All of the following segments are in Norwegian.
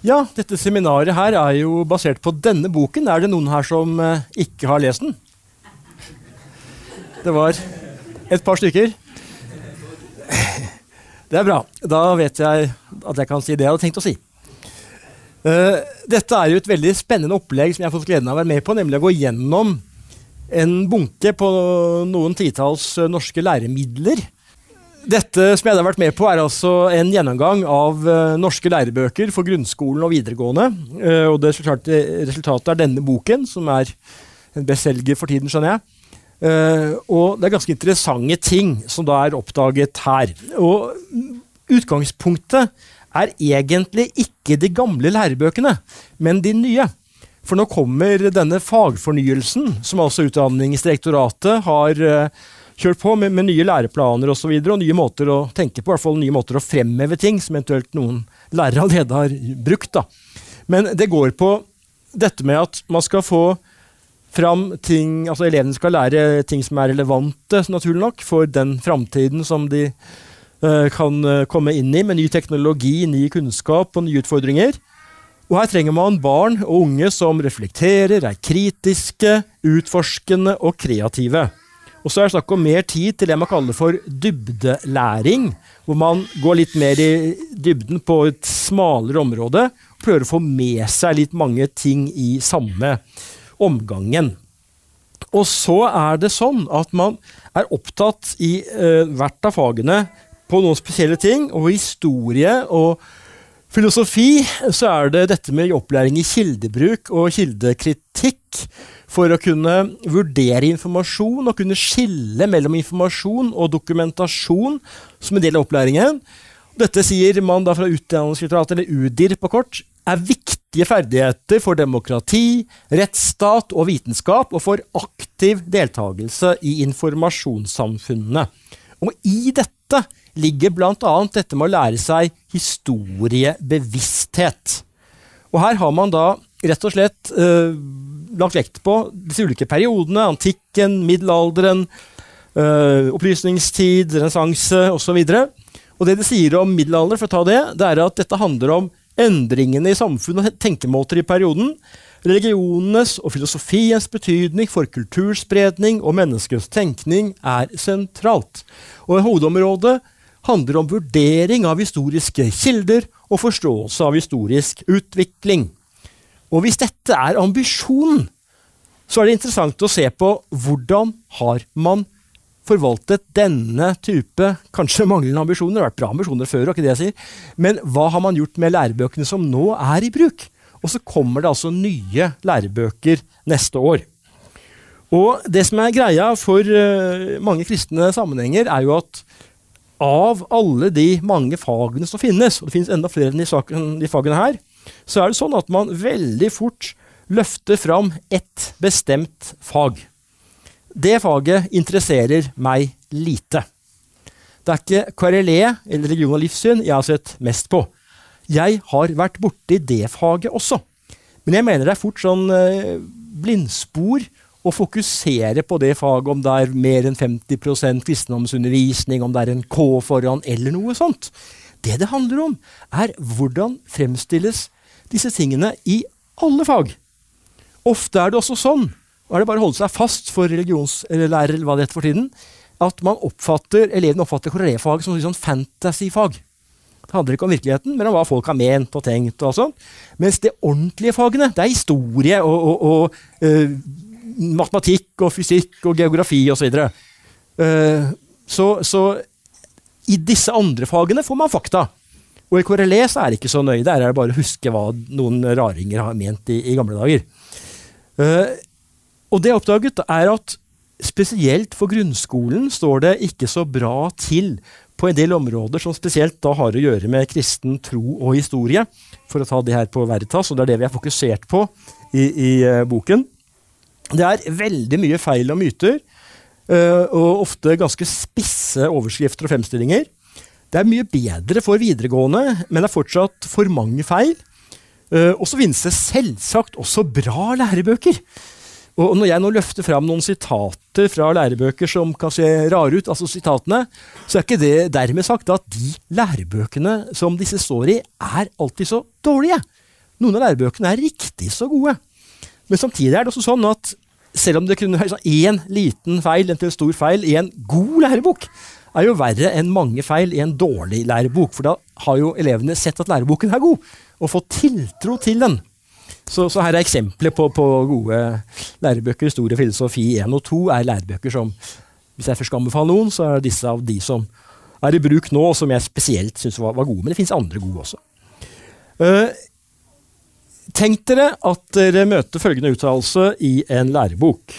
Ja, dette seminaret her er jo basert på denne boken. Er det noen her som eh, ikke har lest den? Det var et par stykker. Det er bra. Da vet jeg at jeg kan si det jeg hadde tenkt å si. Uh, dette er jo et veldig spennende opplegg som jeg har fått gleden av å være med på, nemlig å gå gjennom en bunke på noen titalls norske læremidler dette som jeg har vært med på, er altså en gjennomgang av uh, norske lærebøker for grunnskolen og videregående. Uh, og det resultatet, er denne boken, som er en bestselger for tiden, skjønner jeg. Uh, og det er ganske interessante ting som da er oppdaget her. Og utgangspunktet er egentlig ikke de gamle lærebøkene, men de nye. For nå kommer denne fagfornyelsen, som altså Utdanningsdirektoratet har kjørt på med, med nye læreplaner. Og, så videre, og nye måter å tenke på, i hvert fall nye måter å fremheve ting som eventuelt noen lærere allerede har brukt. Da. Men det går på dette med at man skal få fram ting Altså elevene skal lære ting som er relevante, naturlig nok, for den framtiden som de uh, kan uh, komme inn i, med ny teknologi, ny kunnskap og nye utfordringer. Og her trenger man barn og unge som reflekterer, er kritiske, utforskende og kreative. Og så er det snakk om mer tid til det man kaller for dybdelæring. Hvor man går litt mer i dybden på et smalere område. Og prøver å få med seg litt mange ting i samme omgangen. Og så er det sånn at man er opptatt i uh, hvert av fagene på noen spesielle ting. Og historie og filosofi så er det dette med opplæring i kildebruk og kildekritikk for å kunne vurdere informasjon og kunne skille mellom informasjon og dokumentasjon som en del av opplæringen. Dette sier man da fra Utdanningsdirektoratet, eller UDIR på kort, er viktige ferdigheter for demokrati, rettsstat og vitenskap, og for aktiv deltakelse i informasjonssamfunnene. Og i dette ligger bl.a. dette med å lære seg historiebevissthet. Og her har man da rett og slett uh, lagt vekt på disse ulike periodene. Antikken, middelalderen, uh, opplysningstid, renessanse osv. Og, og det de sier om middelalder, for å ta det, det er at dette handler om endringene i samfunnet og tenkemåter i perioden. Religionenes og filosofiens betydning for kulturspredning og menneskets tenkning er sentralt. Og Hovedområdet handler om vurdering av historiske kilder og forståelse av historisk utvikling. Og hvis dette er ambisjonen, så er det interessant å se på hvordan har man forvaltet denne type kanskje manglende ambisjoner. Det har vært bra ambisjoner før, ikke det jeg sier. Men hva har man gjort med lærebøkene som nå er i bruk? Og så kommer det altså nye lærebøker neste år. Og det som er greia for uh, mange kristne sammenhenger, er jo at av alle de mange fagene som finnes, og det finnes enda flere enn de, de fagene her, så er det sånn at man veldig fort løfter fram ett bestemt fag. Det faget interesserer meg lite. Det er ikke KRLE eller religion og livssyn jeg har sett mest på. Jeg har vært borti det faget også. Men jeg mener det er fort sånn eh, blindspor å fokusere på det faget, om det er mer enn 50% kristendomsundervisning, om det er en K foran, eller noe sånt. Det det handler om, er hvordan fremstilles disse tingene i alle fag. Ofte er det også sånn, og er det bare å holde seg fast for religionslærer eller hva det heter for tiden, at man oppfatter, elevene oppfatter KRLE-faget som sånn fantasyfag. Det handler ikke om virkeligheten, men om hva folk har ment og tenkt. og sånn. Mens de ordentlige fagene, det er historie og, og, og uh, matematikk og fysikk og geografi osv. Så, uh, så, så i disse andre fagene får man fakta. Og i KRLE så er det ikke så nøye. Der er det bare å huske hva noen raringer har ment i, i gamle dager. Uh, og det jeg oppdaget, er at spesielt for grunnskolen står det ikke så bra til på en del områder som spesielt da har å gjøre med kristen tro og historie, for å ta det her på Veritas, og det er det vi har fokusert på i, i uh, boken. Det er veldig mye feil og myter, eh, og ofte ganske spisse overskrifter og fremstillinger. Det er mye bedre for videregående, men det er fortsatt for mange feil. Eh, og så finnes det selvsagt også bra lærebøker. Og når jeg nå løfter fram noen sitater fra lærebøker som kan se rare ut, altså sitatene, så er ikke det dermed sagt at de lærebøkene som disse står i, er alltid så dårlige. Noen av lærebøkene er riktig så gode. Men samtidig er det også sånn at selv om det kunne være én sånn liten feil en stor feil i en god lærebok, er jo verre enn mange feil i en dårlig lærebok. For da har jo elevene sett at læreboken er god, og fått tiltro til den. Så, så her er eksempler på, på, gode lærebøker. Historie, filosofi 1 og 2 er lærebøker som Hvis jeg først skal anbefale noen, så er disse av de som er i bruk nå, og som jeg spesielt syns var, var, gode. Men det fins andre gode også. Uh, tenk dere at dere møter følgende uttalelse i en lærebok.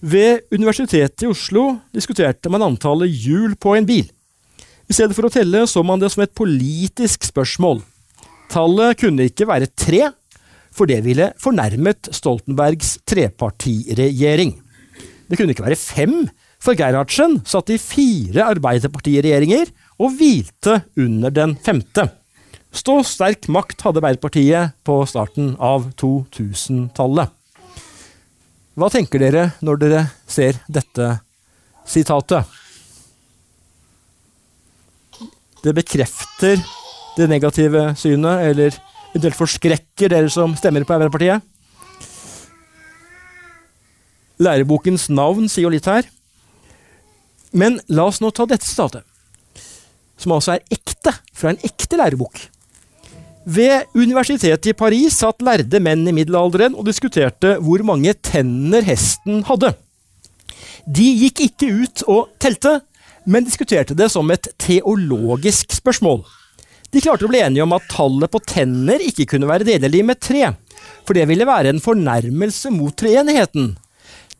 Ved Universitetet i Oslo diskuterte man antallet hjul på en bil. I stedet for å telle så man det som et politisk spørsmål. Tallet kunne ikke være tre, for det ville fornærmet Stoltenbergs trepartiregjering. Det kunne ikke være fem, for Gerhardsen satt i fire arbeiderpartiregjeringer og hvilte under den femte. Stå sterk makt hadde Arbeiderpartiet på starten av 2000-tallet. Hva tenker dere når dere ser dette sitatet? Det bekrefter det negative synet, eller eventuelt forskrekker dere som stemmer på Arbeiderpartiet? Lærebokens navn sier jo litt her. Men la oss nå ta dette sitatet, som altså er ekte, fra en ekte lærebok. Ved universitetet i Paris satt lærde menn i middelalderen og diskuterte hvor mange tenner hesten hadde. De gikk ikke ut og telte, men diskuterte det som et teologisk spørsmål. De klarte å bli enige om at tallet på tenner ikke kunne være delelig med tre, for det ville være en fornærmelse mot treenigheten.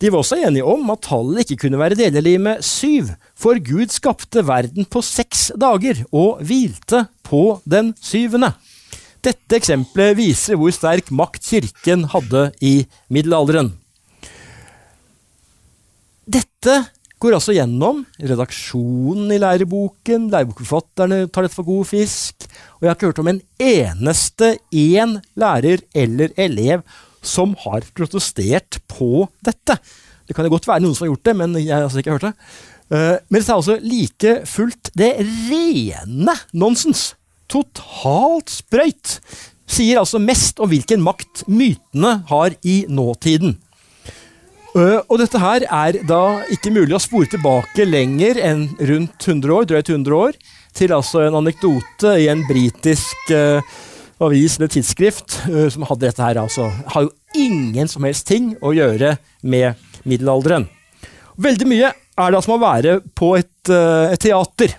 De var også enige om at tallet ikke kunne være delelig med syv, for Gud skapte verden på seks dager og hvilte på den syvende. Dette eksempelet viser hvor sterk makt kirken hadde i middelalderen. Dette går altså gjennom redaksjonen i læreboken, lærebokforfatterne tar dette for god fisk, og jeg har ikke hørt om en eneste én lærer eller elev som har protestert på dette. Det kan jo godt være noen som har gjort det, men jeg har altså ikke hørt det. Eh, men det er altså like fullt det rene nonsens totalt sprøyt, sier altså mest om hvilken makt mytene har i nåtiden. Og dette her er da ikke mulig å spore tilbake lenger enn rundt 100 år, drøyt 100 år, til altså en anekdote i en britisk uh, avis eller tidsskrift uh, som hadde dette her. altså. Har jo ingen som helst ting å gjøre med middelalderen. Veldig mye er det som å være på et, uh, et teater.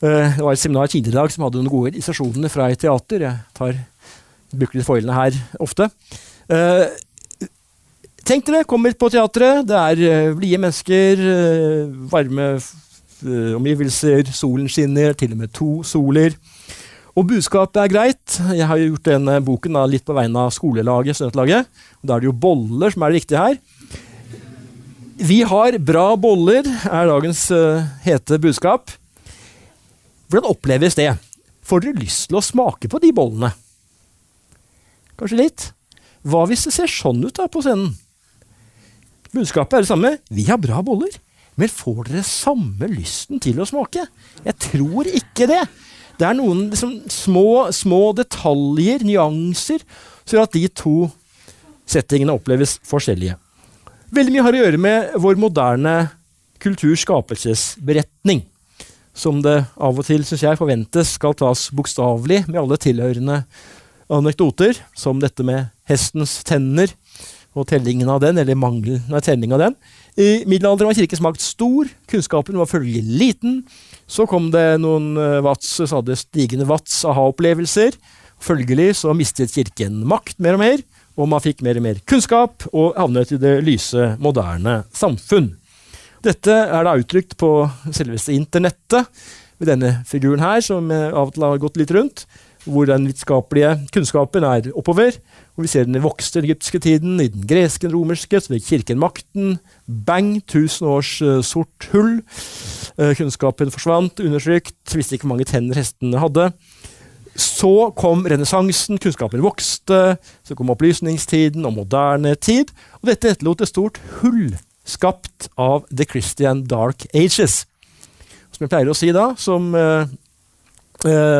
Eh, det var et seminar tidligere i dag som hadde noen gode illustrasjoner fra et teater. Jeg tar, bruker litt foilene her ofte. Eh, tenk dere, kommer på teatret. Det er eh, blide mennesker, varme omgivelser, solen skinner, til og med to soler. Og budskapet er greit. Jeg har gjort denne boken da, litt på vegne av skolelaget, studentlaget. Da er det jo boller som er det viktige her. Vi har bra boller, er dagens uh, hete budskap. Hvordan oppleves det? Får dere lyst til å smake på de bollene? Kanskje litt? Hva hvis det ser sånn ut da på scenen? Budskapet er det samme. Vi har bra boller. Men får dere samme lysten til å smake? Jeg tror ikke det. Det er noen liksom, små, små detaljer, nyanser, som gjør at de to settingene oppleves forskjellige. Veldig mye har å gjøre med vår moderne kulturs skapelsesberetning som det av og til synes jeg, forventes skal tas bokstavelig med alle tilhørende anekdoter, som dette med hestens tenner og tellingen av den, eller mangelen av telling av den. I middelalderen var kirkens makt stor, kunnskapen var følgelig liten. Så kom det noen eh, så hadde stigende vats aha-opplevelser. Følgelig så mistet kirken makt mer og mer, og man fikk mer og mer kunnskap, og havnet i det lyse, moderne samfunn. Dette er da uttrykt på selveste internettet, med denne figuren her, som av og til har gått litt rundt. Hvor den vitenskapelige kunnskapen er oppover, Og vi ser den vokste i den egyptiske tiden, i den greske, den romerske, så fikk kirken makten. Bang! Tusen års uh, sort hull. Uh, kunnskapen forsvant, undertrykt, visste ikke hvor mange tenner hestene hadde. Så kom renessansen, kunnskapen vokste, så kom opplysningstiden og moderne tid. Og dette etterlot et stort hull skapt av The Christian Dark Ages. Som jeg pleier å si da, som eh,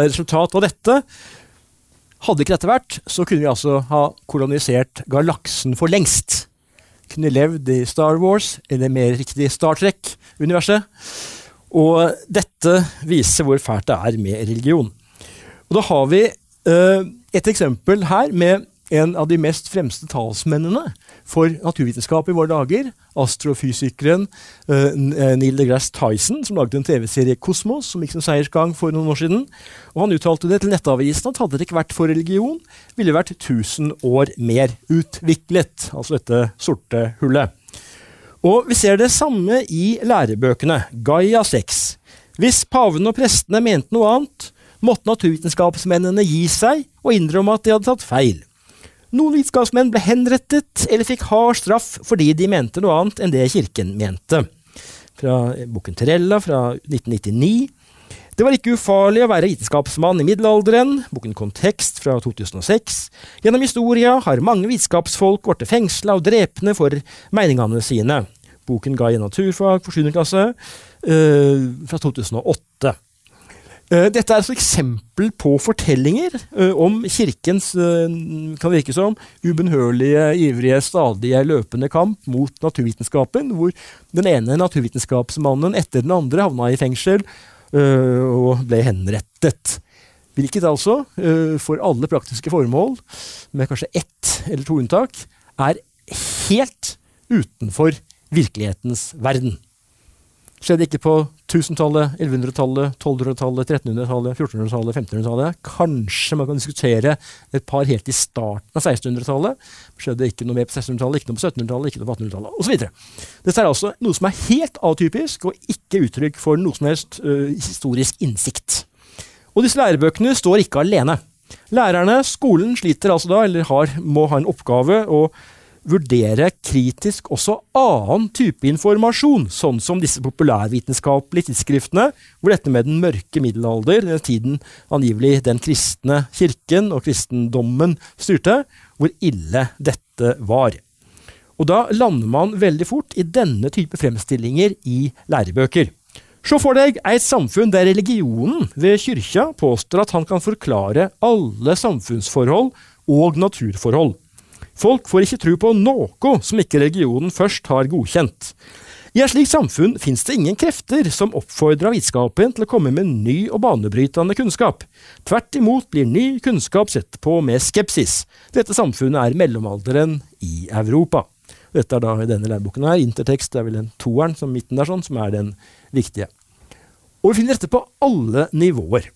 resultat av dette hadde ikke dette vært, så kunne vi altså ha kolonisert galaksen for lengst. Kunne levd i Star Wars, eller mer riktig Star Trek-universet. Og dette viser hvor fælt det er med religion. Og da har vi eh, et eksempel her med en av de mest fremste talsmennene for naturvitenskap i våre dager. Astrofysikeren uh, Neil deGrasse Tyson, som lagde en TV-serie Kosmos, som gikk som seiersgang for noen år siden. Og Han uttalte det til Nettavisen at hadde det ikke vært for religion, ville det vært 1000 år mer utviklet. Altså dette sorte hullet. Og vi ser det samme i lærebøkene. Gaia 6. Hvis pavene og prestene mente noe annet, måtte naturvitenskapsmennene gi seg og innrømme at de hadde tatt feil. Noen vitenskapsmenn ble henrettet eller fikk hard straff fordi de mente noe annet enn det kirken mente. Fra boken Terella fra 1999. Det var ikke ufarlig å være vitenskapsmann i middelalderen. Boken Kontekst fra 2006. Gjennom historia har mange vitenskapsfolk blitt fengsla og drepne for meningene sine. Boken ga i naturfag for 7. klasse uh, fra 2008. Eh, dette er et eksempel på fortellinger eh, om kirkens eh, kan virke som, ubønnhørlige, ivrige, stadige, løpende kamp mot naturvitenskapen, hvor den ene naturvitenskapsmannen etter den andre havna i fengsel og ble henrettet. Hvilket altså, for alle praktiske formål, med kanskje ett eller to unntak, er helt utenfor virkelighetens verden. Skjedde ikke på 1000-tallet, 1100-tallet, 1200-tallet, 1300-tallet, 1400-tallet, 1500-tallet. Kanskje man kan diskutere et par helt i starten av 1600-tallet. Skjedde ikke noe mer på 1600-tallet, ikke noe på 1700-tallet, ikke noe på 1800-tallet osv. Dette er altså noe som er helt atypisk, og ikke uttrykk for noe som helst uh, historisk innsikt. Og disse lærebøkene står ikke alene. Lærerne, skolen, sliter altså da, eller har, må ha en oppgave. og vurdere kritisk også annen type informasjon, sånn som disse populærvitenskapelige tidsskriftene, hvor dette med den mørke middelalder, den tiden angivelig den kristne kirken og kristendommen styrte, hvor ille dette var. Og da lander man veldig fort i denne type fremstillinger i lærebøker. Se for deg et samfunn der religionen ved kyrkja påstår at han kan forklare alle samfunnsforhold og naturforhold. Folk får ikke tro på noe som ikke religionen først har godkjent. I et slikt samfunn finnes det ingen krefter som oppfordrer vitenskapen til å komme med ny og banebrytende kunnskap. Tvert imot blir ny kunnskap sett på med skepsis. Dette samfunnet er mellomalderen i Europa. Dette er da i denne læreboken her. Intertekst er vel den toeren som midten der, sånn, som er den viktige. Og vi finner dette på alle nivåer.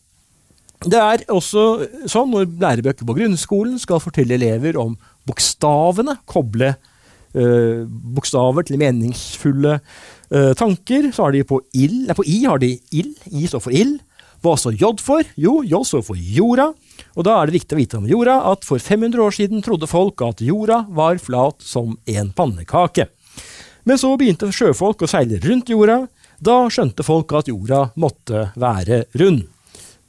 Det er også sånn når lærebøker på grunnskolen skal fortelle elever om bokstavene, koble uh, bokstaver til meningsfulle uh, tanker. Så har de på, ill, nei, på I har de ild. I står for ild. Hva står J for? Jo, J står for jorda. Og da er det viktig å vite om jorda at for 500 år siden trodde folk at jorda var flat som en pannekake. Men så begynte sjøfolk å seile rundt jorda. Da skjønte folk at jorda måtte være rund.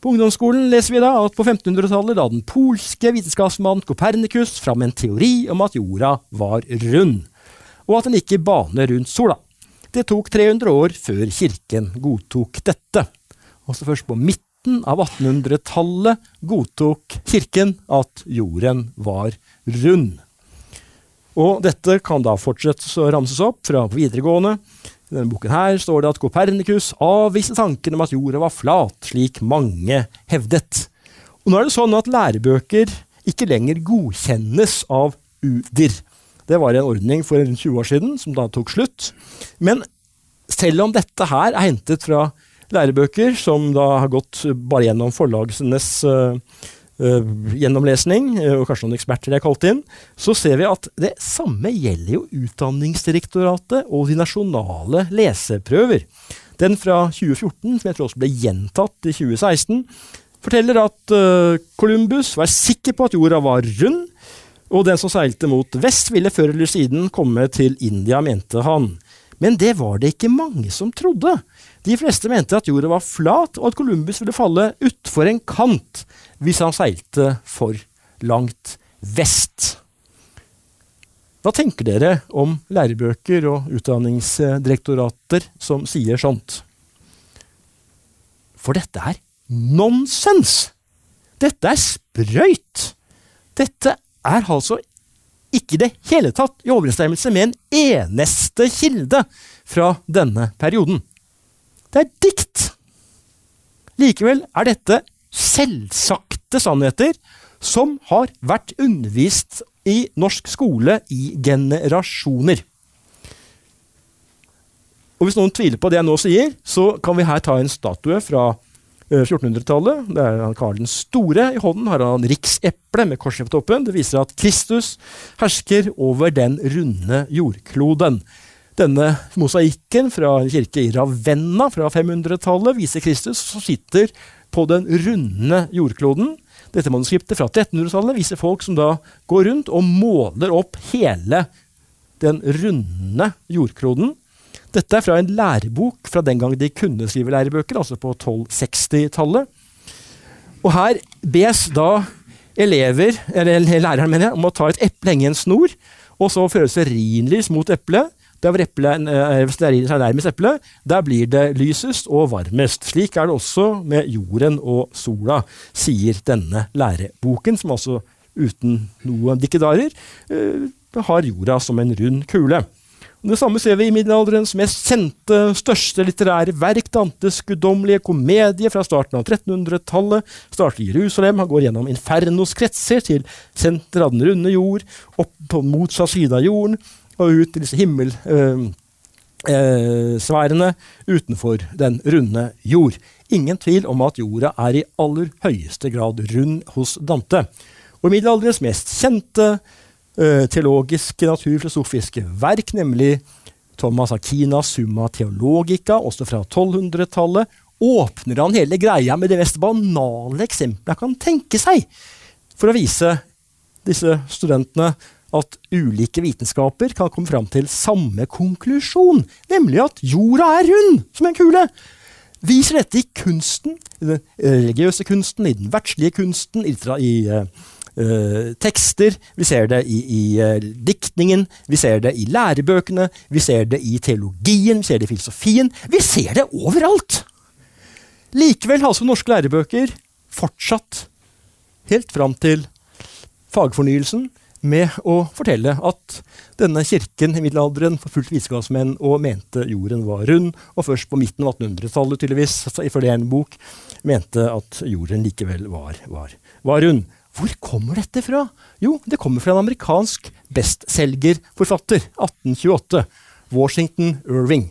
På ungdomsskolen leser vi da at på 1500-tallet la den polske vitenskapsmannen Kopernikus fram en teori om at jorda var rund, og at den gikk i bane rundt sola. Det tok 300 år før kirken godtok dette. Også først på midten av 1800-tallet godtok kirken at jorden var rund. Og dette kan da fortsette å ramses opp fra videregående i denne boken her står det at Kopernikus avviste tanken om at jorda var flat, slik mange hevdet. Og nå er det sånn at lærebøker ikke lenger godkjennes av UDIR. Det var en ordning for rundt 20 år siden, som da tok slutt. Men selv om dette her er hentet fra lærebøker som da har gått bare gjennom forlagenes uh, gjennomlesning, uh, og kanskje noen eksperter er kalt inn, så ser vi at det samme gjelder jo Utdanningsdirektoratet og de nasjonale leseprøver. Den fra 2014, som jeg tror også ble gjentatt i 2016, forteller at Columbus var sikker på at jorda var rund, Og den som seilte mot vest, ville før eller siden komme til India, mente han. Men det var det ikke mange som trodde. De fleste mente at jorda var flat, og at Columbus ville falle utfor en kant hvis han seilte for langt vest. Hva tenker dere om lærebøker og utdanningsdirektorater som sier sånt? For dette er nonsens! Dette er sprøyt! Dette er altså ikke i det hele tatt i overensstemmelse med en eneste kilde fra denne perioden. Det er dikt! Likevel er dette selvsagte sannheter som har vært undervist i norsk skole i generasjoner. Og Hvis noen tviler på det jeg nå sier, så kan vi her ta en statue fra 1400-tallet. Eh, det er Karl den store. I hånden har han rikseple med korset på toppen. Det viser at Kristus hersker over den runde jordkloden. Denne mosaikken fra en kirke i Ravenna fra 500-tallet viser Kristus som sitter på den runde jordkloden. Dette manuskriptet fra 1300-tallet viser folk som da går rundt og måler opp hele den runde jordkloden. Dette er fra en lærebok fra den gang de kunne skrive lærebøker, altså på 1260-tallet. Og her bes da elever, eller læreren mener jeg, om å ta et eple, henge en snor, og så føre stearinlys mot eplet. Der hvor eh, stearinlys er nærmest eplet, der blir det lysest og varmest. Slik er det også med jorden og sola, sier denne læreboken, som altså uten noen dikkedarer eh, har jorda som en rund kule. Det samme ser vi i middelalderens mest kjente, største litterære verk, Dantes guddommelige komedie fra starten av 1300-tallet. Starter i Jerusalem, han går gjennom Infernos kretser til senter av den runde jord, opp på motsatt side av jorden og ut til disse himmelsfærene øh, utenfor den runde jord. Ingen tvil om at jorda er i aller høyeste grad rund hos Dante. Og middelalderens mest kjente Eh, teologiske, naturfilosofiske verk, nemlig Thomas Akina Summa Theologica, også fra 1200-tallet, åpner han hele greia med det mest banale eksempelet han kan tenke seg, for å vise disse studentene at ulike vitenskaper kan komme fram til samme konklusjon, nemlig at jorda er rund som en kule. Viser dette i kunsten, i den religiøse kunsten, i den verdslige kunsten, i, i uh, tekster, vi ser det i, i uh, diktningen, vi ser det i lærebøkene, vi ser det i teologien, vi ser det i filosofien. Vi ser det overalt! Likevel har altså norske lærebøker fortsatt, helt fram til fagfornyelsen, med å fortelle at denne kirken i middelalderen forfulgte vitenskapsmenn og mente jorden var rund, og først på midten av 1800-tallet tydeligvis, ifølge en bok, mente at jorden likevel var, var, var rund. Hvor kommer dette fra? Jo, det kommer fra en amerikansk bestselgerforfatter, 1828, Washington Irving.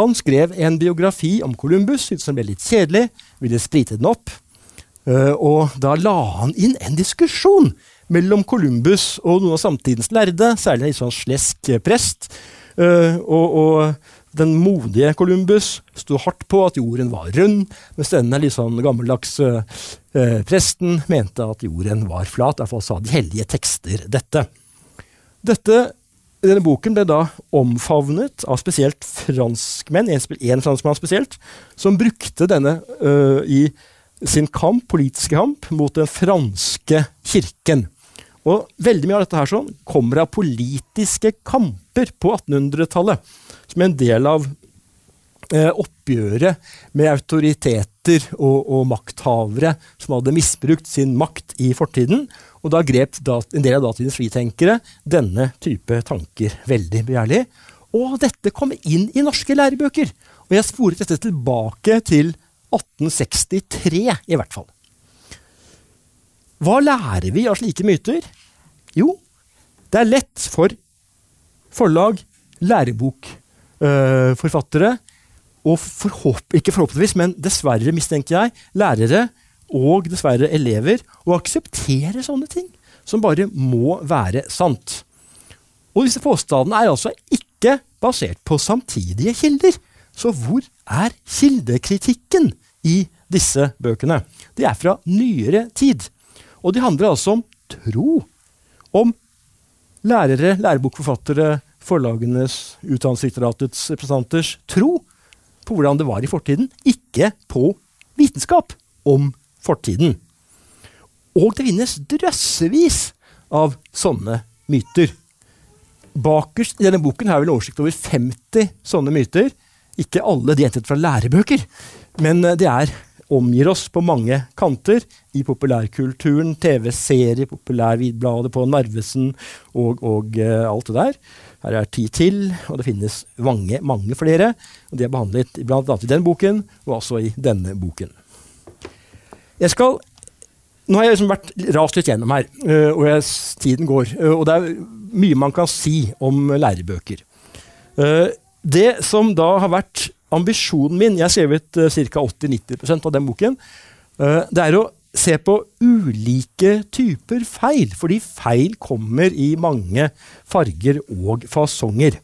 Han skrev en biografi om Columbus, syntes den ble litt kjedelig, ville sprite den opp. Eh, og da la han inn en diskusjon mellom Columbus og noen av samtidens lærde, særlig en sånn slesk prest. Uh, og, og den modige Columbus sto hardt på at jorden var rund, mens denne sånn gammeldags uh, presten mente at jorden var flat. Derfor sa de hellige tekster dette. dette. Denne boken ble da omfavnet av spesielt franskmenn, en franskmann spesielt, som brukte denne uh, i sin kamp, politiske kamp mot den franske kirken. Og Veldig mye av dette her sånn kommer av politiske kamper på 1800-tallet som en del av eh, oppgjøret med autoriteter og, og, makthavere som hadde misbrukt sin makt i fortiden. Og da grep en del av datidens fritenkere denne type tanker veldig begjærlig. Og dette kom inn i norske lærebøker. Og jeg sporet dette tilbake til 1863, i hvert fall. Hva lærer vi av slike myter? Jo, det er lett for forlag, lærebokforfattere øh, og forhåp ikke forhåpentligvis, men dessverre, mistenker jeg, lærere og dessverre elever, å akseptere sånne ting som bare må være sant. Og disse påstandene er altså ikke basert på samtidige kilder. Så hvor er kildekritikken i disse bøkene? De er fra nyere tid. Og de handler altså om tro, om lærere, lærebokforfattere, forlagenes, Utdanningsdirektoratets representanters tro på hvordan det var i fortiden, ikke på vitenskap om fortiden. Og det finnes drøssevis av sånne myter. Bakerst i denne boken har jeg vel oversikt over 50 sånne myter. Ikke alle de hentet fra lærebøker, men eh, det er omgir oss på mange kanter i populærkulturen, TV-serier, populærvidbladet på Narvesen og, og uh, alt det der. Her er ti til, og det finnes mange, mange flere. og De er behandlet bl.a. i den boken, og også i denne boken. Jeg skal nå har jeg liksom vært rast litt gjennom her, uh, og jeg, tiden går. Uh, og det er mye man kan si om lærebøker. Det som da har vært ambisjonen min Jeg har skrevet uh, ca. 80-90% av den boken. det er å se på ulike typer feil, fordi feil kommer i mange farger og fasonger.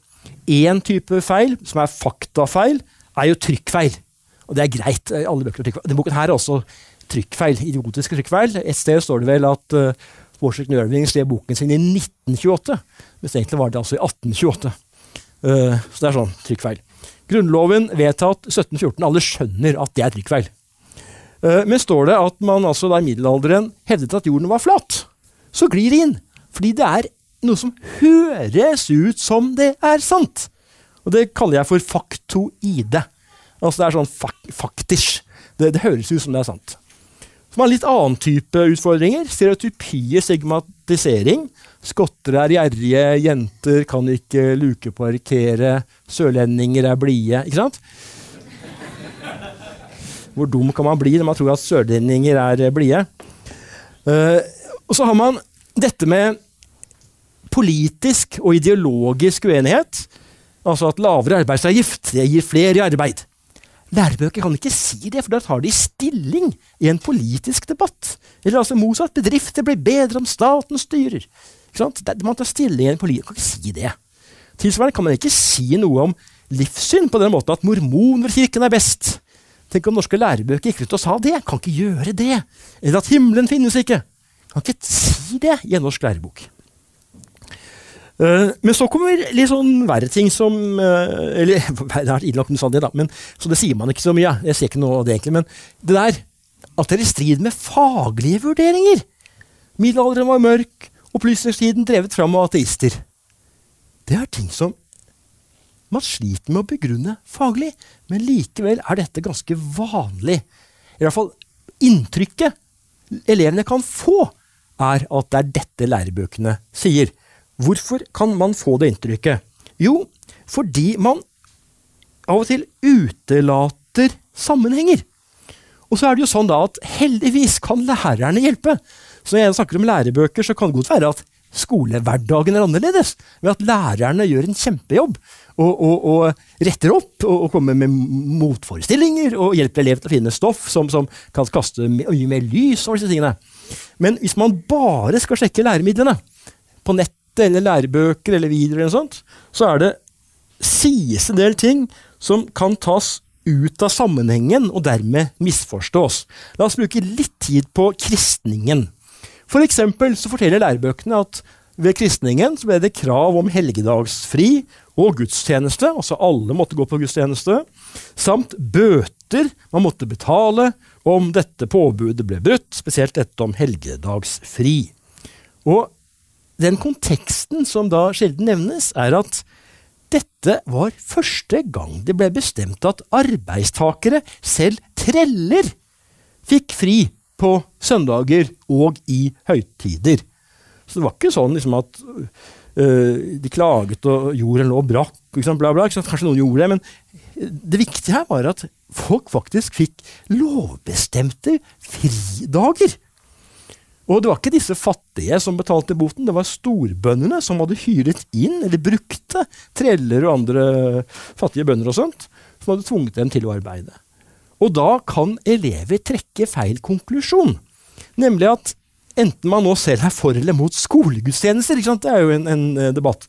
Én type feil, som er faktafeil, er jo trykkfeil. Og det er greit. alle bøker trykkfeil. Denne boken her er også trykkfeil, idiotiske trykkfeil. Et sted står det vel at uh, Washington Irving skrev boken sin i 1928, mens egentlig var det altså i 1828. Uh, så det er sånn trykkfeil. Grunnloven vedtatt 1714. Alle skjønner at det er trykkfeil. Uh, men står det at man altså da i middelalderen hevdet at jorden var flat, så glir det inn. Fordi det er noe som høres ut som det er sant. Og det kaller jeg for faktoide. Altså det er sånn fak faktisk. Det, det høres ut som det er sant. Som har litt annen type utfordringer. Stereotypier, segmatisering. Skotter er gjerrige, jenter kan ikke lukeparkere, sørlendinger er blide. Ikke sant? Hvor dum kan man bli når man tror at sørlendinger er blide? Uh, og så har man dette med politisk og ideologisk uenighet. Altså at lavere arbeidsavgift det gir flere i arbeid. Lærebøker kan ikke si det, for da tar de stilling i en politisk debatt. Eller altså motsatt, bedrifter blir bedre om staten styrer. Man tar stilling i en politisk kan ikke si det. Tilsvarende kan man ikke si noe om livssyn på den måten at mormonerkirken er best. Tenk om norske lærebøker gikk ut og sa det. Kan ikke gjøre det. Eller at himmelen finnes ikke. Kan ikke si det i en norsk lærebok. Uh, men så kommer litt sånn verre ting som uh, Eller det er innlagt sa det, da, men, så det sier man ikke så mye. Jeg ser ikke noe av det egentlig. Men det der at det er i strid med faglige vurderinger. Middelalderen var mørk, opplysningstiden drevet fram av ateister. Det er ting som man sliter med å begrunne faglig, men likevel er dette ganske vanlig. I hvert fall inntrykket elevene kan få, er at det er dette lærebøkene sier. Hvorfor kan man få det inntrykket? Jo, fordi man av og til utelater sammenhenger. Og så er det jo sånn da at heldigvis kan lærerne hjelpe. Så når jeg snakker om lærebøker, så kan det godt være at skolehverdagen er annerledes. Ved at lærerne gjør en kjempejobb og, og, og retter opp og, og, kommer med motforestillinger og hjelper elever til å finne stoff som, som kan kaste mye mer lys over disse tingene. Men hvis man bare skal sjekke læremidlene på nettet eller lærebøker eller videoer, eller noe sånt, så er det sies en del ting som kan tas ut av sammenhengen og dermed misforstås. La oss bruke litt tid på kristningen. For eksempel så forteller lærebøkene at ved kristningen så ble det krav om helgedagsfri og gudstjeneste, altså alle måtte gå på gudstjeneste, samt bøter man måtte betale om dette påbudet ble brutt, spesielt dette om helgedagsfri. Og den konteksten som da sjelden nevnes, er at dette var første gang det ble bestemt at arbeidstakere, selv treller, fikk fri på søndager og i høytider. Så det var ikke sånn liksom, at uh, de klaget og jorden lå brakk, liksom, bla, bla. Kanskje noen gjorde det, men det viktige her var at folk faktisk fikk lovbestemte fridager. Og det var ikke disse fattige som betalte boten, det var storbøndene som hadde hyret inn, eller brukte, treller og andre fattige bønder og sånt, som hadde tvunget dem til å arbeide. Og da kan elever trekke feil konklusjon, nemlig at enten man nå selv er for eller mot skolegudstjenester, det er jo en, en eh, debatt,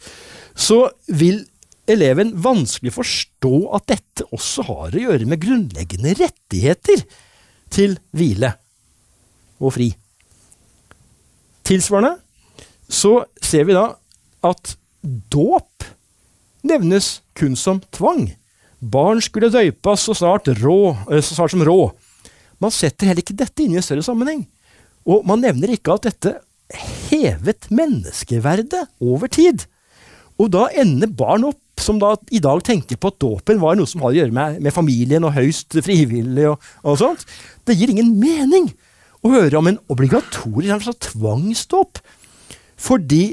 så vil eleven vanskelig forstå at dette også har å gjøre med grunnleggende rettigheter til hvile og fri. Tilsvarende så ser vi da at dåp nevnes kun som tvang. Barn skulle døypes så snart, rå, eh, så snart som rå. Man setter heller ikke dette inn i en større sammenheng. Og man nevner ikke at dette hevet menneskeverdet over tid. Og da ender barn opp som da i dag tenker på at dåpen var noe som hadde å gjøre med, med familien og høyst frivillig. og, og sånt. Det gir ingen mening å høre om en obligatorisk tvangsdåp. Fordi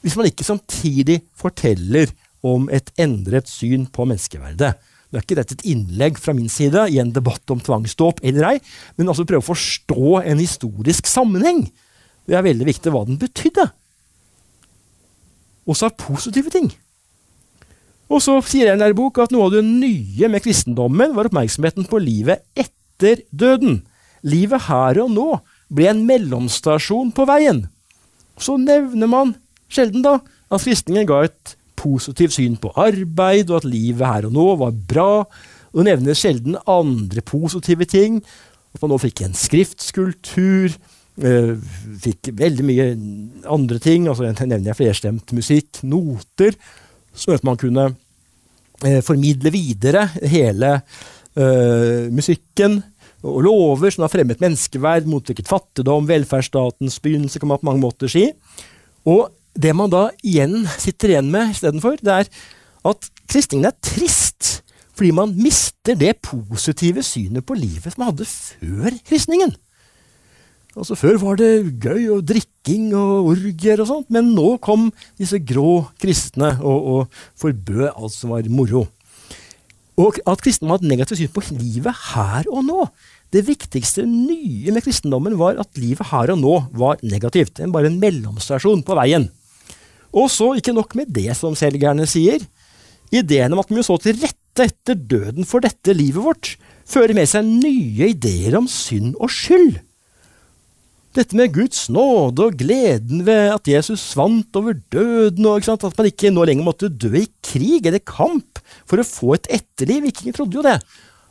hvis man ikke samtidig forteller om et endret syn på menneskeverdet. Det er ikke dette et innlegg fra min side i en debatt om tvangsdåp eller ei, men altså prøve å forstå en historisk sammenheng. Det er veldig viktig hva den betydde. Også av positive ting. Og så sier jeg i bok at noe av det nye med kristendommen var oppmerksomheten på livet etter døden. Livet her og nå ble en mellomstasjon på veien. Så nevner man sjelden da at kristningen ga et positivt syn på arbeid, og at livet her og nå var bra. Og nevner sjelden andre positive ting. At man nå fikk en skriftskultur. Øh, fikk veldig mye andre ting. altså Jeg nevner flerstemt musikk, noter, Sånn at man kunne øh, formidle videre hele øh, musikken. Og lover som har fremmet menneskeverd, motvirket fattigdom, velferdsstatens begynnelse, kan man på mange måter si. Og det man da igjen sitter igjen med istedenfor, det er at kristningen er trist fordi man mister det positive synet på livet som man hadde før kristningen. Altså Før var det gøy og drikking og orgier og sånt, men nå kom disse grå kristne og, og forbød alt som var moro. Og at kristne hadde et negativt syn på livet her og nå. Det viktigste nye med kristendommen var at livet her og nå var negativt. Bare en mellomstasjon på veien. Og så ikke nok med det, som selgerne sier. Ideen om at vi må stå til rette etter døden for dette livet vårt, fører med seg nye ideer om synd og skyld. Dette med Guds nåde og gleden ved at Jesus vant over døden, og at man ikke nå lenger måtte dø i krig eller kamp for å få et etterliv. Vikingene trodde jo det,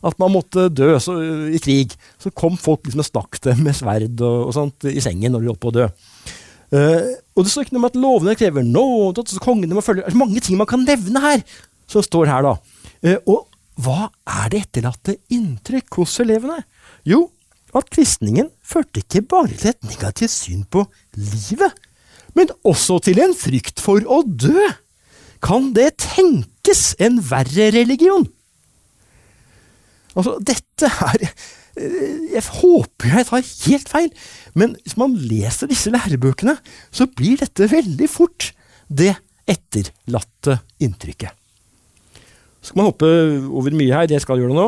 at man måtte dø så, i krig. Så kom folk liksom og stakk dem med sverd og, og sånt i sengen når de holdt på å dø. Uh, og det står ikke noe om at lovene krever nåde, at kongene må følge mange ting man kan nevne her, som står her, da. Uh, og hva er det etterlatte inntrykk hos elevene? Jo, at kristningen førte ikke bare til et negativt syn på livet, men også til en frykt for å dø. Kan det tenkes en verre religion? Altså, dette er Eh, jeg håper jeg tar helt feil, men hvis man leser disse lærebøkene, så blir dette veldig fort det etterlatte inntrykket. Så skal man hoppe over mye her, det skal gjøre nå,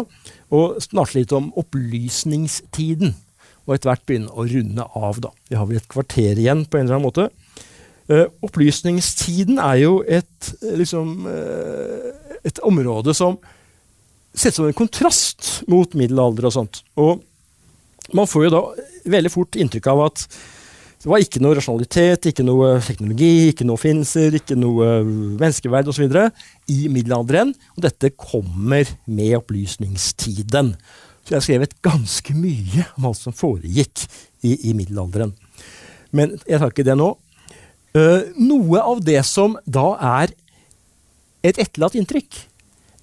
og snakke litt om opplysningstiden. Og etter hvert begynne å runde av. da. Vi har vel et kvarter igjen på en eller annen måte. Uh, opplysningstiden er jo et, liksom, uh, et område som sett som en kontrast mot middelalder og sånt. Og man får jo da veldig fort inntrykk av at det var ikke noe rasjonalitet, ikke noe teknologi, ikke noe finser, ikke noe menneskeverd osv. i middelalderen. Og dette kommer med opplysningstiden. Så jeg har skrevet ganske mye om alt som foregikk i, i middelalderen. Men jeg tar ikke det nå. Uh, noe av det som da er et etterlatt inntrykk,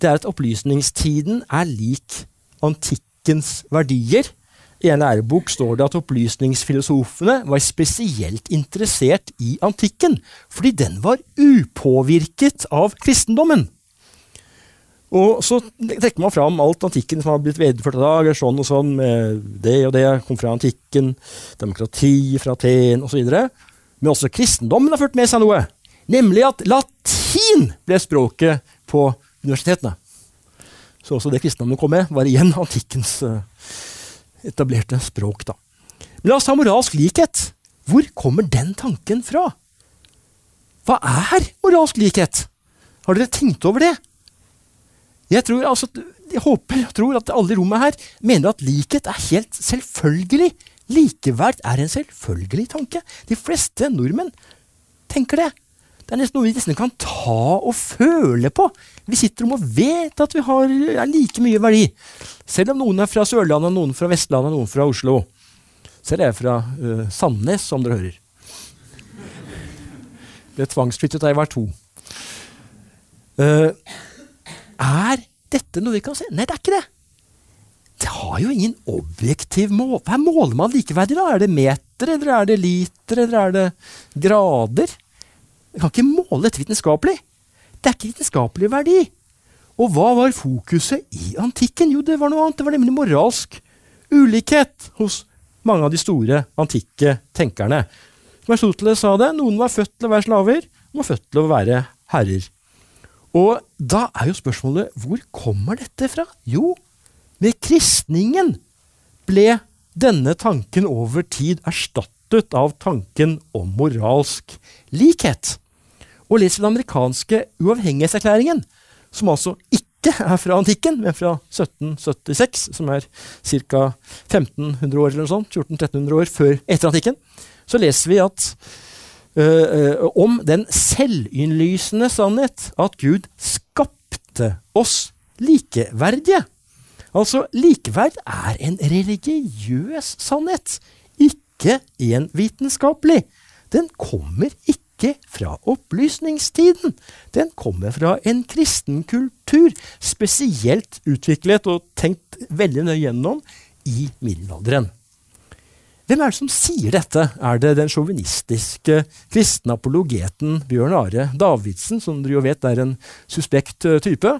det er at opplysningstiden er lik antikkens verdier. I en lærebok står det at opplysningsfilosofene var spesielt interessert i antikken, fordi den var upåvirket av kristendommen. Og så trekker man fram alt antikken som har blitt videreført i dag. sånn og sånn, med Det og det kom fra antikken, demokrati fra Aten osv. Men også kristendommen har ført med seg noe. Nemlig at latin ble språket på universitetene. Så også det kristendommen kom med, var igjen antikkens uh, etablerte språk. da. Men la oss ta moralsk likhet. Hvor kommer den tanken fra? Hva er moralsk likhet? Har dere tenkt over det? Jeg tror, altså, jeg håper og tror at alle i rommet her mener at likhet er helt selvfølgelig. Likeverd er en selvfølgelig tanke. De fleste nordmenn tenker det. Det er nesten noe vi nesten kan ta og føle på. Vi sitter om og vet at vi har er like mye verdi. Selv om noen er fra Sørlandet, noen fra Vestlandet, noen fra Oslo. Selv er jeg fra uh, Sandnes, som dere hører. ble tvangsflyttet da jeg var to. Uh, er dette noe vi kan se? Nei, det er ikke det. Det har jo ingen objektiv mål. Hva måler man likeverdig, da? Er det meter, eller er det liter, eller er det grader? Vi kan ikke måle dette vitenskapelig. Det er ikke vitenskapelig verdi. Og hva var fokuset i antikken? Jo, det var noe annet. Det var nemlig moralsk ulikhet hos mange av de store antikke tenkerne. Som Aristoteles sa det, noen var født til å være slaver, noen var født til å være herrer. Og da er jo spørsmålet hvor kommer dette fra? Jo, med kristningen ble denne tanken over tid erstattet av tanken om moralsk likhet. Og leser den amerikanske uavhengighetserklæringen, som altså ikke er fra antikken, men fra 1776, som er ca. 1500 år eller noe sånt, 1400-1300 år før etter antikken, så leser vi at uh, om den selvinnlysende sannhet at Gud skapte oss likeverdige. Altså, likeverd er en religiøs sannhet, ikke en vitenskapelig. Den kommer ikke ikke fra opplysningstiden. Den kommer fra en kristen kultur, spesielt utviklet og tenkt veldig nøye gjennom i middelalderen. Hvem er det som sier dette? Er det den sjåvinistiske kristne apologeten Bjørn Are Davidsen, som dere jo vet er en suspekt eh, type?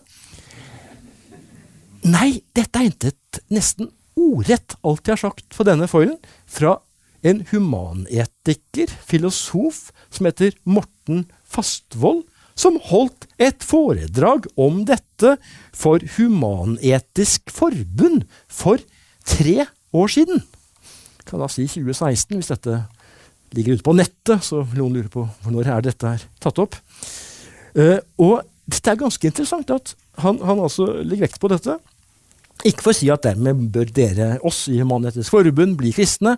Nei, dette er intet nesten ordrett alt jeg har sagt på denne foilen, fra en humanetiker, filosof, som heter Morten Fastvold, som holdt et foredrag om dette for Human-Etisk Forbund for tre år siden. Kan da si 2016, hvis dette ligger ute på nettet, så vil noen lure på når er dette er tatt opp. Uh, og dette er ganske interessant at han, han altså legger vekt på dette. Ikke for å si at dermed bør dere, oss i Human-Etisk Forbund, bli kristne,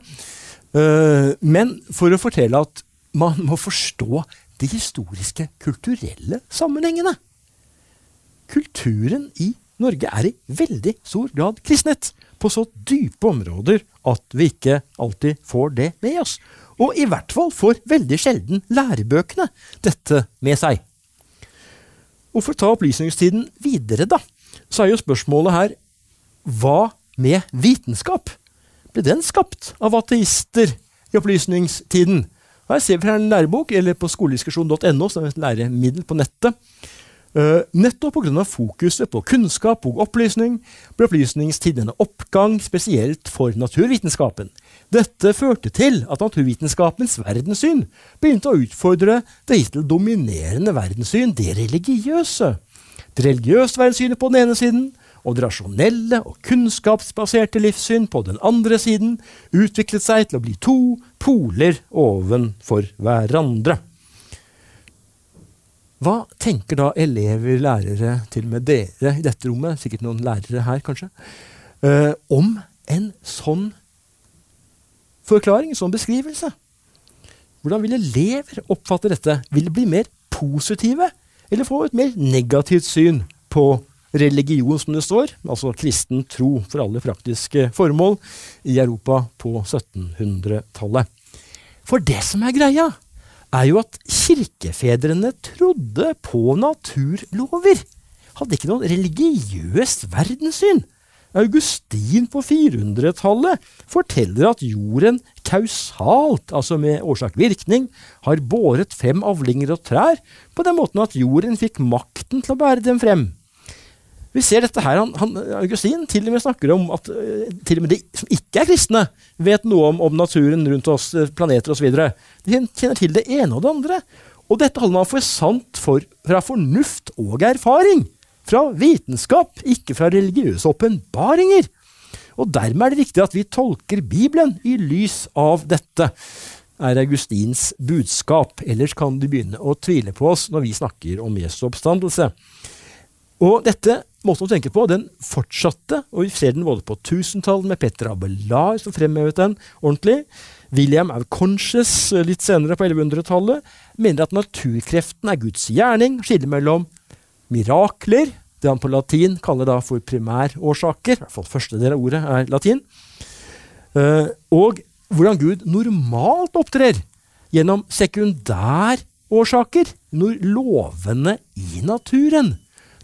men for å fortelle at man må forstå de historiske, kulturelle sammenhengene. Kulturen i Norge er i veldig stor grad kristnet, på så dype områder at vi ikke alltid får det med oss. Og i hvert fall får veldig sjelden lærebøkene dette med seg. Og for å ta opplysningstiden videre, da, så er jo spørsmålet her hva med vitenskap? Ble den skapt av ateister i opplysningstiden? Her ser vi fra en lærebok, eller på skolediskusjon.no, som er et læremiddel på nettet. Uh, nettopp pga. fokuset på kunnskap og opplysning ble opplysningstiden en oppgang, spesielt for naturvitenskapen. Dette førte til at naturvitenskapens verdenssyn begynte å utfordre det hittil dominerende verdenssyn, det religiøse. Det religiøse verdenssynet på den ene siden, og det rasjonelle og kunnskapsbaserte livssyn på den andre siden utviklet seg til å bli to poler ovenfor hverandre. Hva tenker da elever, lærere, til og med dere i dette rommet, sikkert noen lærere her kanskje, eh, om en sånn forklaring, en sånn beskrivelse? Hvordan vil elever oppfatte dette? Vil de bli mer positive, eller få et mer negativt syn på religion, som det står, altså kristen tro for alle praktiske formål, i Europa på 1700-tallet. For det som er greia, er jo at kirkefedrene trodde på naturlover. Hadde ikke noe religiøst verdenssyn. Augustin på 400-tallet forteller at jorden kausalt, altså med årsak-virkning, har båret fem avlinger og trær, på den måten at jorden fikk makten til å bære dem frem. Vi ser dette her, han, han, Augustin til og med snakker om at uh, til og med de som ikke er kristne, vet noe om, om naturen rundt oss, eh, planeter osv. De kjenner til det ene og det andre. Og dette holder man for sant for, fra fornuft og erfaring. Fra vitenskap, ikke fra religiøse åpenbaringer. Og dermed er det viktig at vi tolker Bibelen i lys av dette, er Augustins budskap. Ellers kan de begynne å tvile på oss når vi snakker om Jesu oppstandelse. Og dette måten å tenke på den fortsatte, og vi ser den både på tusentallet med Petter Abelard, som fremhevet den ordentlig. William Auconches Conscious litt senere på 1100-tallet mener at naturkreften er Guds gjerning, skiller mellom mirakler, det han på latin kaller da for primærårsaker, i hvert fall første del av ordet er latin, eh, og hvordan Gud normalt opptrer gjennom sekundærårsaker, når lovene i naturen.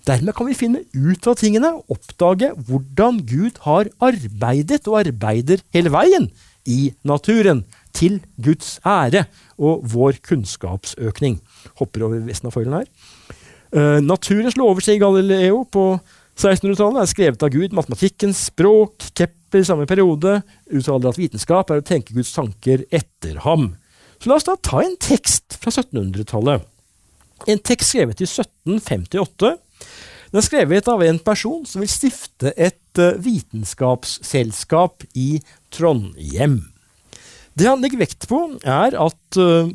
Dermed kan vi finne ut av tingene, oppdage hvordan Gud har arbeidet og arbeider hele veien i naturen, til Guds ære og vår kunnskapsøkning. Hopper over resten av foilen her. Uh, naturens lover, sier Galileo på 1600-tallet, er skrevet av Gud. Matematikkens språk. Kepler i samme periode uttaler at vitenskap er å tenke Guds tanker etter ham. Så la oss da ta en tekst fra 1700-tallet. En tekst skrevet i 1758. Den er skrevet av en person som vil stifte et uh, vitenskapsselskap i Trondhjem. Det han legger vekt på, er at uh,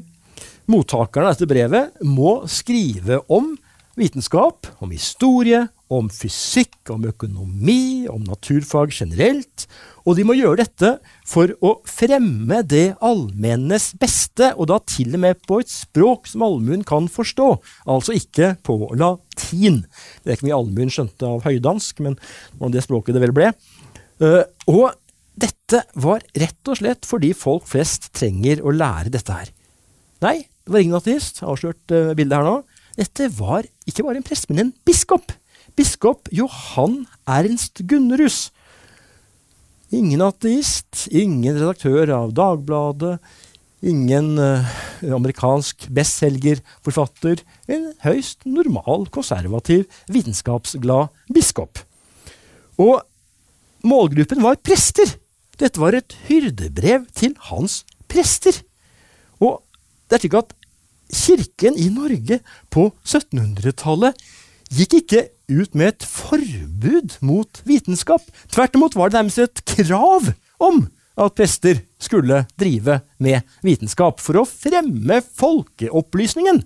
mottakerne av dette brevet må skrive om vitenskap, om historie, om fysikk, om økonomi, om naturfag generelt. Og de må gjøre dette for å fremme det allmennes beste, og da til og med på et språk som allmuen kan forstå, altså ikke på latin. Det er ikke mye allmuen skjønte av høydansk, men det språket det vel ble. Uh, og dette var rett og slett fordi folk flest trenger å lære dette her. Nei, det var ingen ateist. Avslørt uh, bildet her nå. Dette var ikke bare en prest, men en biskop. Biskop Johan Ernst Gunnerus. Ingen ateist, ingen redaktør av Dagbladet, ingen uh, amerikansk bestselgerforfatter. En høyst normal, konservativ, vitenskapsglad biskop. Og målgruppen var prester. Dette var et hyrdebrev til hans prester. Og det er slik at kirken i Norge på 1700-tallet gikk ikke ut med et forbud mot vitenskap. Tvert imot var det nærmest et krav om at prester skulle drive med vitenskap for å fremme folkeopplysningen.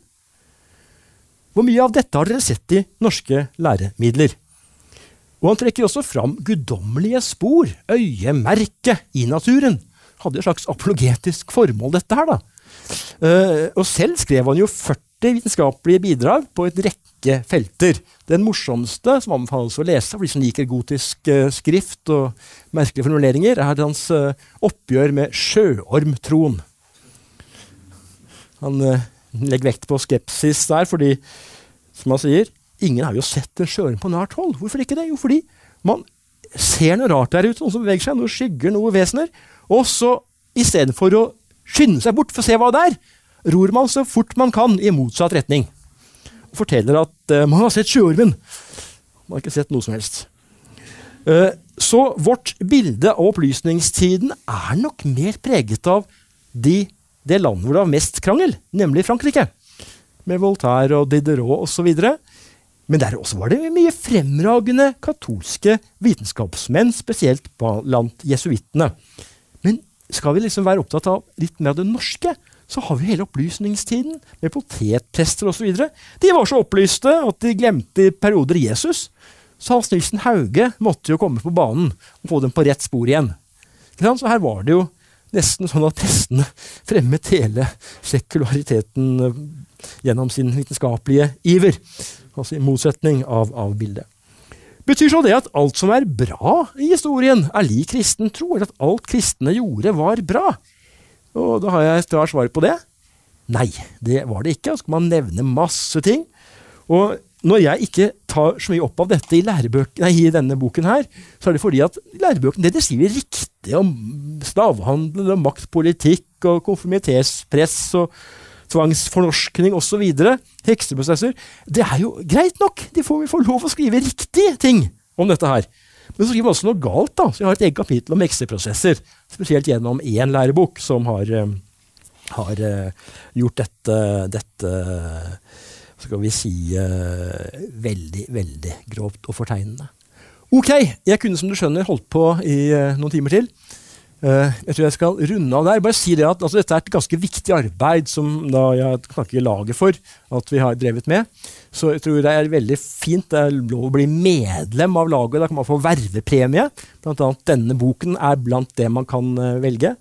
Hvor mye av dette har dere sett i norske læremidler? Og han trekker også fram guddommelige spor, øyemerke, i naturen. Hadde et slags apologetisk formål, dette her, da. Uh, og selv skrev han jo 40 vitenskapelige bidrag på et rekke felter. Den morsomste, som anbefales å lese for de som liker gotisk uh, skrift og merkelige formuleringer, er hans uh, oppgjør med sjøormtroen. Han legger vekt på skepsis der, fordi, som han sier, ingen har jo sett en sjøorm på nært hold. Hvorfor ikke det? Jo, fordi man ser noe rart der ute, noe som beveger seg, noe skygger, noe vesener. Og så istedenfor å skynde seg bort for å se hva det er, ror man så fort man kan i motsatt retning. Og forteller at uh, man har sett sjøormen. Man har ikke sett noe som helst. Uh, så vårt bilde av opplysningstiden er nok mer preget av de, det landet hvor det var mest krangel, nemlig Frankrike. Med Voltaire og Diderot osv. Men der også var det mye fremragende katolske vitenskapsmenn, spesielt blant jesuittene. Men skal vi liksom være opptatt av litt mer av det norske, så har vi hele opplysningstiden, med potetprester osv. De var så opplyste at de glemte i perioder Jesus. Så Hans Nilsen Hauge måtte jo komme på banen og få dem på rett spor igjen. Så her var det jo nesten sånn at prestene fremmet hele sekulariteten eh, gjennom sin vitenskapelige iver. Altså i motsetning av, av bildet. Betyr så det at alt som er bra i historien, er lik kristen tro, eller at alt kristne gjorde, var bra? Og da har jeg klart svar på det. Nei, det var det ikke. Så skal man nevne masse ting. Og når jeg ikke tar så mye opp av dette i, nei, i denne boken, her, så er det fordi at lærebøkene det skriver riktig om slavhandel og maktpolitikk og konformitetspress og tvangsfornorskning osv., hekseprosesser, det er jo greit nok. De får, vi får lov å skrive riktige ting om dette her. Men så skriver man også noe galt. da, så Jeg har et eget kapittel om hekseprosesser. Spesielt gjennom én lærebok som har, eh, har uh, gjort dette, dette skal vi si uh, veldig, veldig grovt og fortegnende. Ok, jeg kunne som du skjønner holdt på i noen timer til. Eh, jeg tror jeg skal runde av der. Bare si det at altså, Dette er et ganske viktig arbeid som da jeg snakker laget for at vi har drevet med. Så jeg tror det er veldig fint. Det er lov å bli medlem av laget. Da kan man få vervepremie. Blant annet denne boken er blant det man kan uh, velge.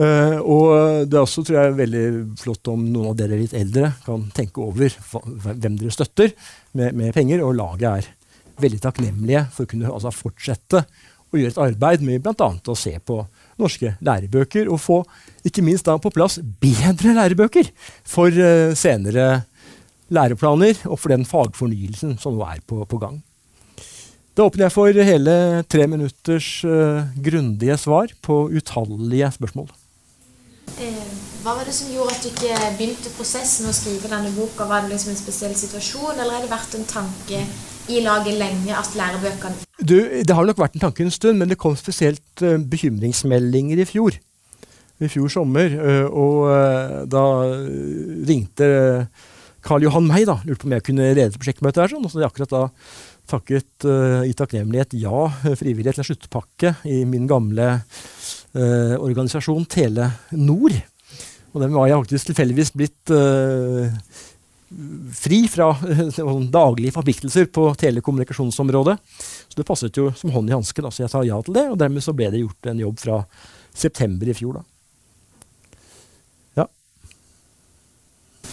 Uh, og det er også tror jeg, veldig flott om noen av dere litt eldre kan tenke over hvem dere støtter med, med penger. Og laget er veldig takknemlige for å kunne altså, fortsette å gjøre et arbeid med bl.a. å se på norske lærebøker, og få ikke minst da på plass bedre lærebøker for uh, senere læreplaner og for den fagfornyelsen som nå er på, på gang. Da åpner jeg for hele tre minutters uh, grundige svar på utallige spørsmål. Eh, hva var det som gjorde at du ikke begynte prosessen med å skrive denne boka? Var det liksom en spesiell situasjon, eller har det vært en tanke i laget lenge at lærebøkene du, Det har nok vært en tanke en stund, men det kom spesielt uh, bekymringsmeldinger i fjor. I fjor sommer. Uh, og uh, da ringte Karl Johan meg, da. Lurte på om jeg kunne lede prosjektmøtet her. Sånn, og så hadde jeg akkurat da takket i takknemlighet ja frivillig til en sluttpakke i min gamle organisasjon Telenor. Og den var jeg faktisk tilfeldigvis blitt fri fra daglige forpliktelser på telekommunikasjonsområdet. Så det passet jo som hånd i hanske, så jeg sa ja til det. Og dermed så ble det gjort en jobb fra september i fjor. da. Ja.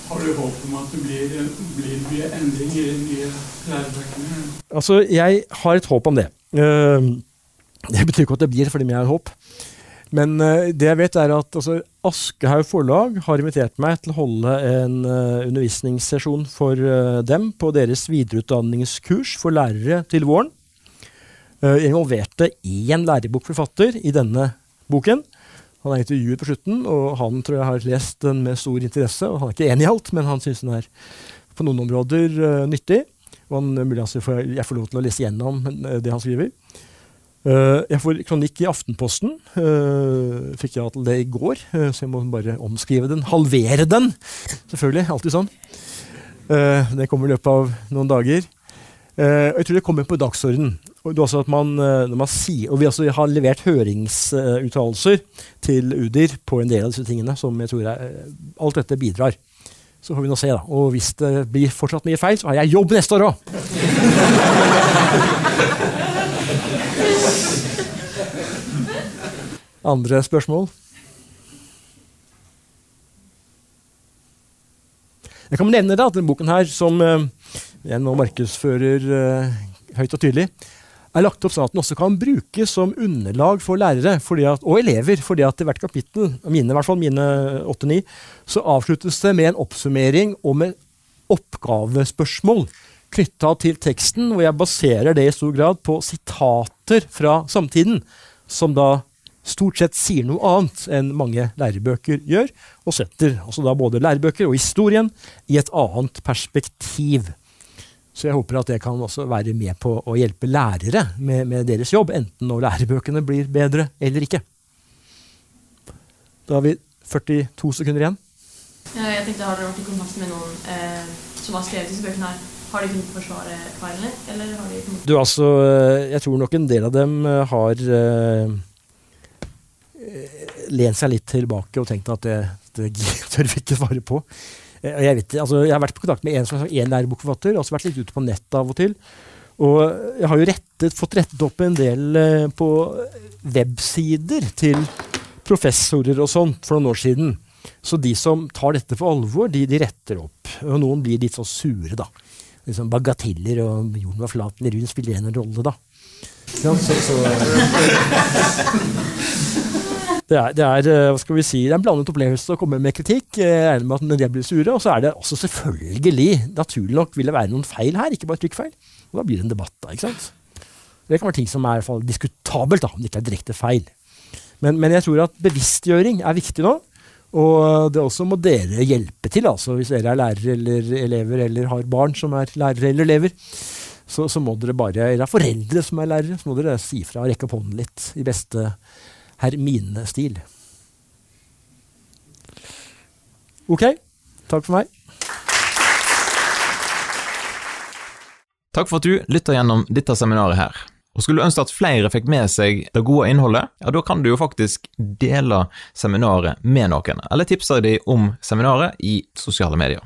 Har du håp om at det blir, blir mye endring i de nye lærebøkene? Altså, jeg har et håp om det. Uh, det betyr ikke at det blir fordi jeg har håp. Men uh, det jeg vet, er at altså, Aschehoug forlag har invitert meg til å holde en uh, undervisningssesjon for uh, dem på deres videreutdanningskurs for lærere til våren. Jeg involverte én lærebokforfatter i denne boken. Han er intervjuet på slutten, og han tror jeg har lest den med stor interesse. og Han er ikke enig i alt, men han syns den er på noen områder nyttig. Og han, mulig altså, jeg får lov til å lese gjennom det han skriver. Uh, jeg får kronikk i Aftenposten. Uh, fikk jeg til det i går, uh, så jeg må bare omskrive den. Halvere den! Selvfølgelig. Alltid sånn. det kommer i løpet av noen dager. Og jeg tror det kommer på dagsordenen. Og, man, man sier, og vi også har levert høringsuttalelser til UDIR på en del av disse tingene. som jeg tror er, Alt dette bidrar. Så får vi nå se, da. Og hvis det blir fortsatt mye feil, så har jeg jobb neste år òg! Andre spørsmål? Jeg kan nevne da, at denne boken her, som uh, jeg nå markedsfører uh, høyt og tydelig, er lagt opp sånn at den også kan brukes som underlag for lærere at, og elever. fordi at i hvert kapittel, mine i hvert fall, mine 8-9, så avsluttes det med en oppsummering og med oppgavespørsmål knytta til teksten, hvor jeg baserer det i stor grad på sitater fra samtiden, som da stort sett sier noe annet enn mange lærebøker gjør, og setter altså da både lærebøker og historien i et annet perspektiv. Så jeg håper at det kan også være med på å hjelpe lærere med, med deres jobb, enten når lærebøkene blir bedre eller ikke. Da har vi 42 sekunder igjen. Jeg tenkte, Har dere vært i kontakt med noen eh, som har skrevet disse bøkene? her? Har de kunnet forsvare feilene? eller har de... Du, altså, eh, Jeg tror nok en del av dem eh, har uh, lent seg litt tilbake og tenkt at det, det tør vi ikke svare på. Eh, jeg, vet, altså, jeg, har vært på kontakt med er lærebokforfatter, og også vært litt ute på nettet av og til. Og jeg har jo rettet, fått rettet opp en del eh, på websider til professorer og sånt for noen år siden. Så de som tar dette for alvor, de, de retter opp. Og noen blir litt så sure, da. Liksom bagateller og jorden var flat eller rund spiller en rolle, da. Ja, så, så det er, det er, eh, hva skal vi si, det er en blandet opplevelse å komme med kritikk. Jeg regner med at når de blir sure. Og så er det også selvfølgelig, naturlig nok, vil det være noen feil her, ikke bare trykkfeil. Og da blir det en debatt, da. ikke sant? Det kan være ting som er i hvert fall diskutabelt, da, om det ikke er direkte feil. Men, men, jeg tror at bevisstgjøring er viktig nå. Og det også må dere hjelpe til, altså hvis dere er lærere eller elever eller har barn som er lærere eller elever. Så, så må dere bare, eller er foreldre som er lærere, så må dere si fra og rekke opp hånden litt i beste Hermine-stil. Ok, takk for meg. Takk for at du lytter gjennom dette seminaret her. Og Skulle du ønske at flere fikk med seg det gode innholdet, ja, da kan du jo faktisk dele seminaret med noen, eller tipse dem om seminaret i sosiale medier.